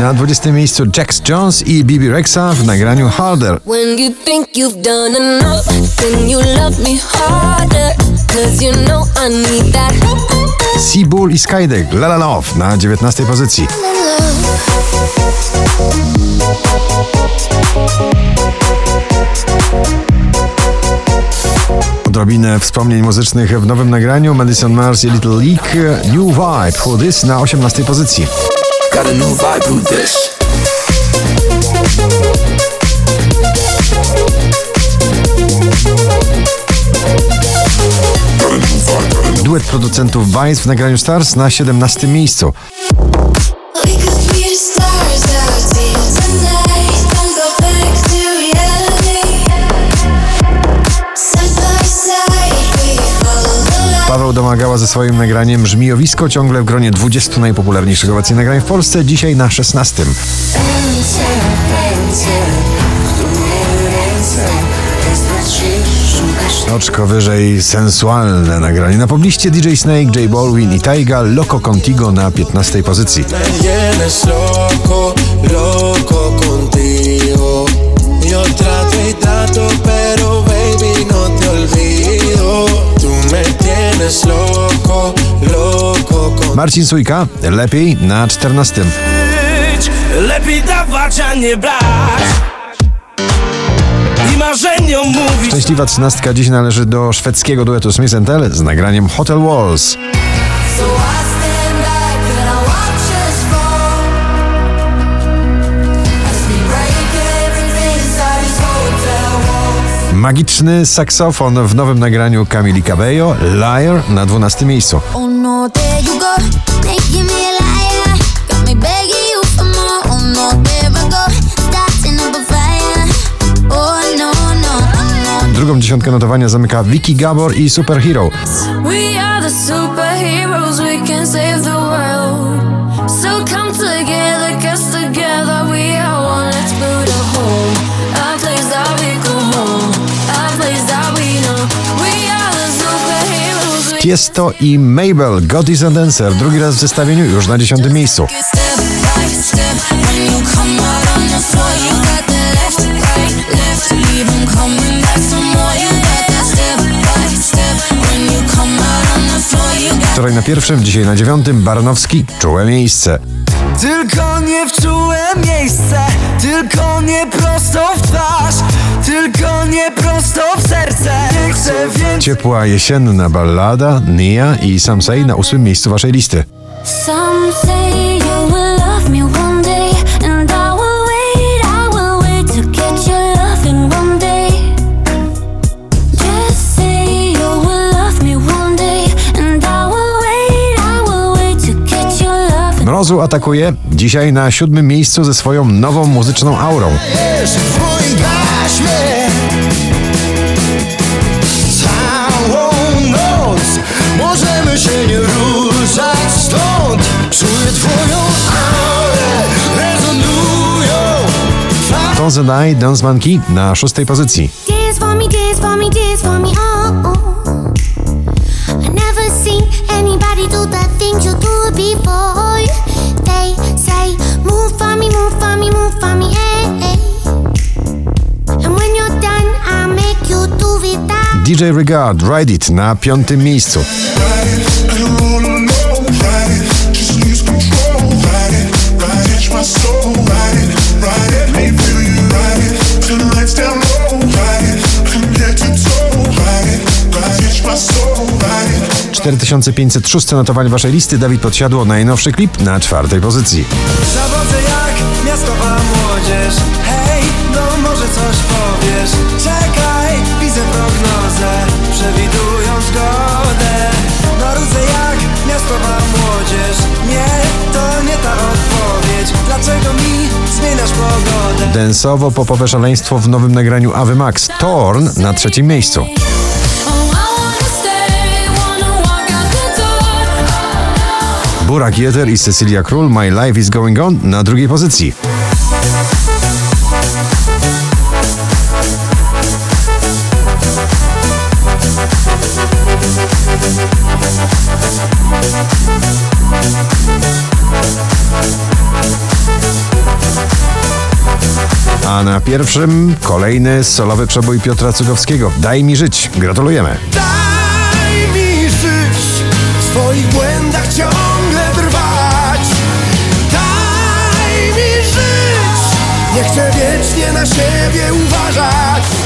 Na 20 miejscu Jax Jones i Bibi Rexa w nagraniu Harder. Seabull i Skydek La La Love na 19 pozycji. Odrobinę wspomnień muzycznych w nowym nagraniu Madison Mars i Little League New Vibe Who This na 18 pozycji. Got a new vibe this. Duet producentów Vice w nagraniu Stars na 17 miejscu. Domagała ze swoim nagraniem Żmijowisko ciągle w gronie 20 najpopularniejszych obecnie nagrań w Polsce, dzisiaj na 16. Oczko wyżej sensualne nagranie. Na pobliście DJ Snake, J Balwin i Taiga Loco Contigo na 15 pozycji. Loco, loco Marcin Sujka, lepiej na 14. Lepiej dawać, a nie brać I marzeniom mówić Szczęśliwa trzynastka dziś należy do szwedzkiego duetu Smith Tell z nagraniem Hotel Walls. Magiczny saksofon w nowym nagraniu Camili Cabello, Liar na 12 miejscu. Drugą dziesiątkę notowania zamyka Vicky Gabor i Superhero. So come together, cause Tiesto i Mabel, God is a Dancer, drugi raz w zestawieniu już na dziesiątym miejscu. Wczoraj na pierwszym, dzisiaj na dziewiątym, Baranowski, czułe miejsce. Tylko nie wczułe miejsce Tylko nie prosto w twarz Tylko nie prosto w serce Nie chcę więcej Ciepła jesienna ballada, Nia i Sam Say na ósmym miejscu waszej listy. Some say you will love me Mrozu atakuje dzisiaj na siódmym miejscu ze swoją nową muzyczną aurą. Możemy się nie ruszać stąd Czuję Dance Monkey na szóstej pozycji. Dance for me, dance for me, dance for me, oh. oh. I never seen anybody do the things you do before. They say, move for me, move for me, move for me, hey, hey. And when you're done, I make you do it that. DJ Regard, Ride It na piątym miejscu. 4506 notowanie waszej listy, Dawid Podsiadło, najnowszy klip na czwartej pozycji. Zawodzę jak miastowa młodzież Hej, no może coś powiesz Czekaj, widzę prognozę Przewidują zgodę Marudzę jak miastowa młodzież Nie, to nie ta odpowiedź Dlaczego mi zmieniasz pogodę? Densowo-popowe szaleństwo w nowym nagraniu Awy Max. Torn na trzecim miejscu. Burak Jeter i Cecilia Król, My Life is Going On na drugiej pozycji. A na pierwszym kolejny solowy przebój Piotra Cugowskiego. Daj mi żyć. Gratulujemy. Daj mi żyć, w swoich błędach ciągle Chcę wiecznie na siebie uważać.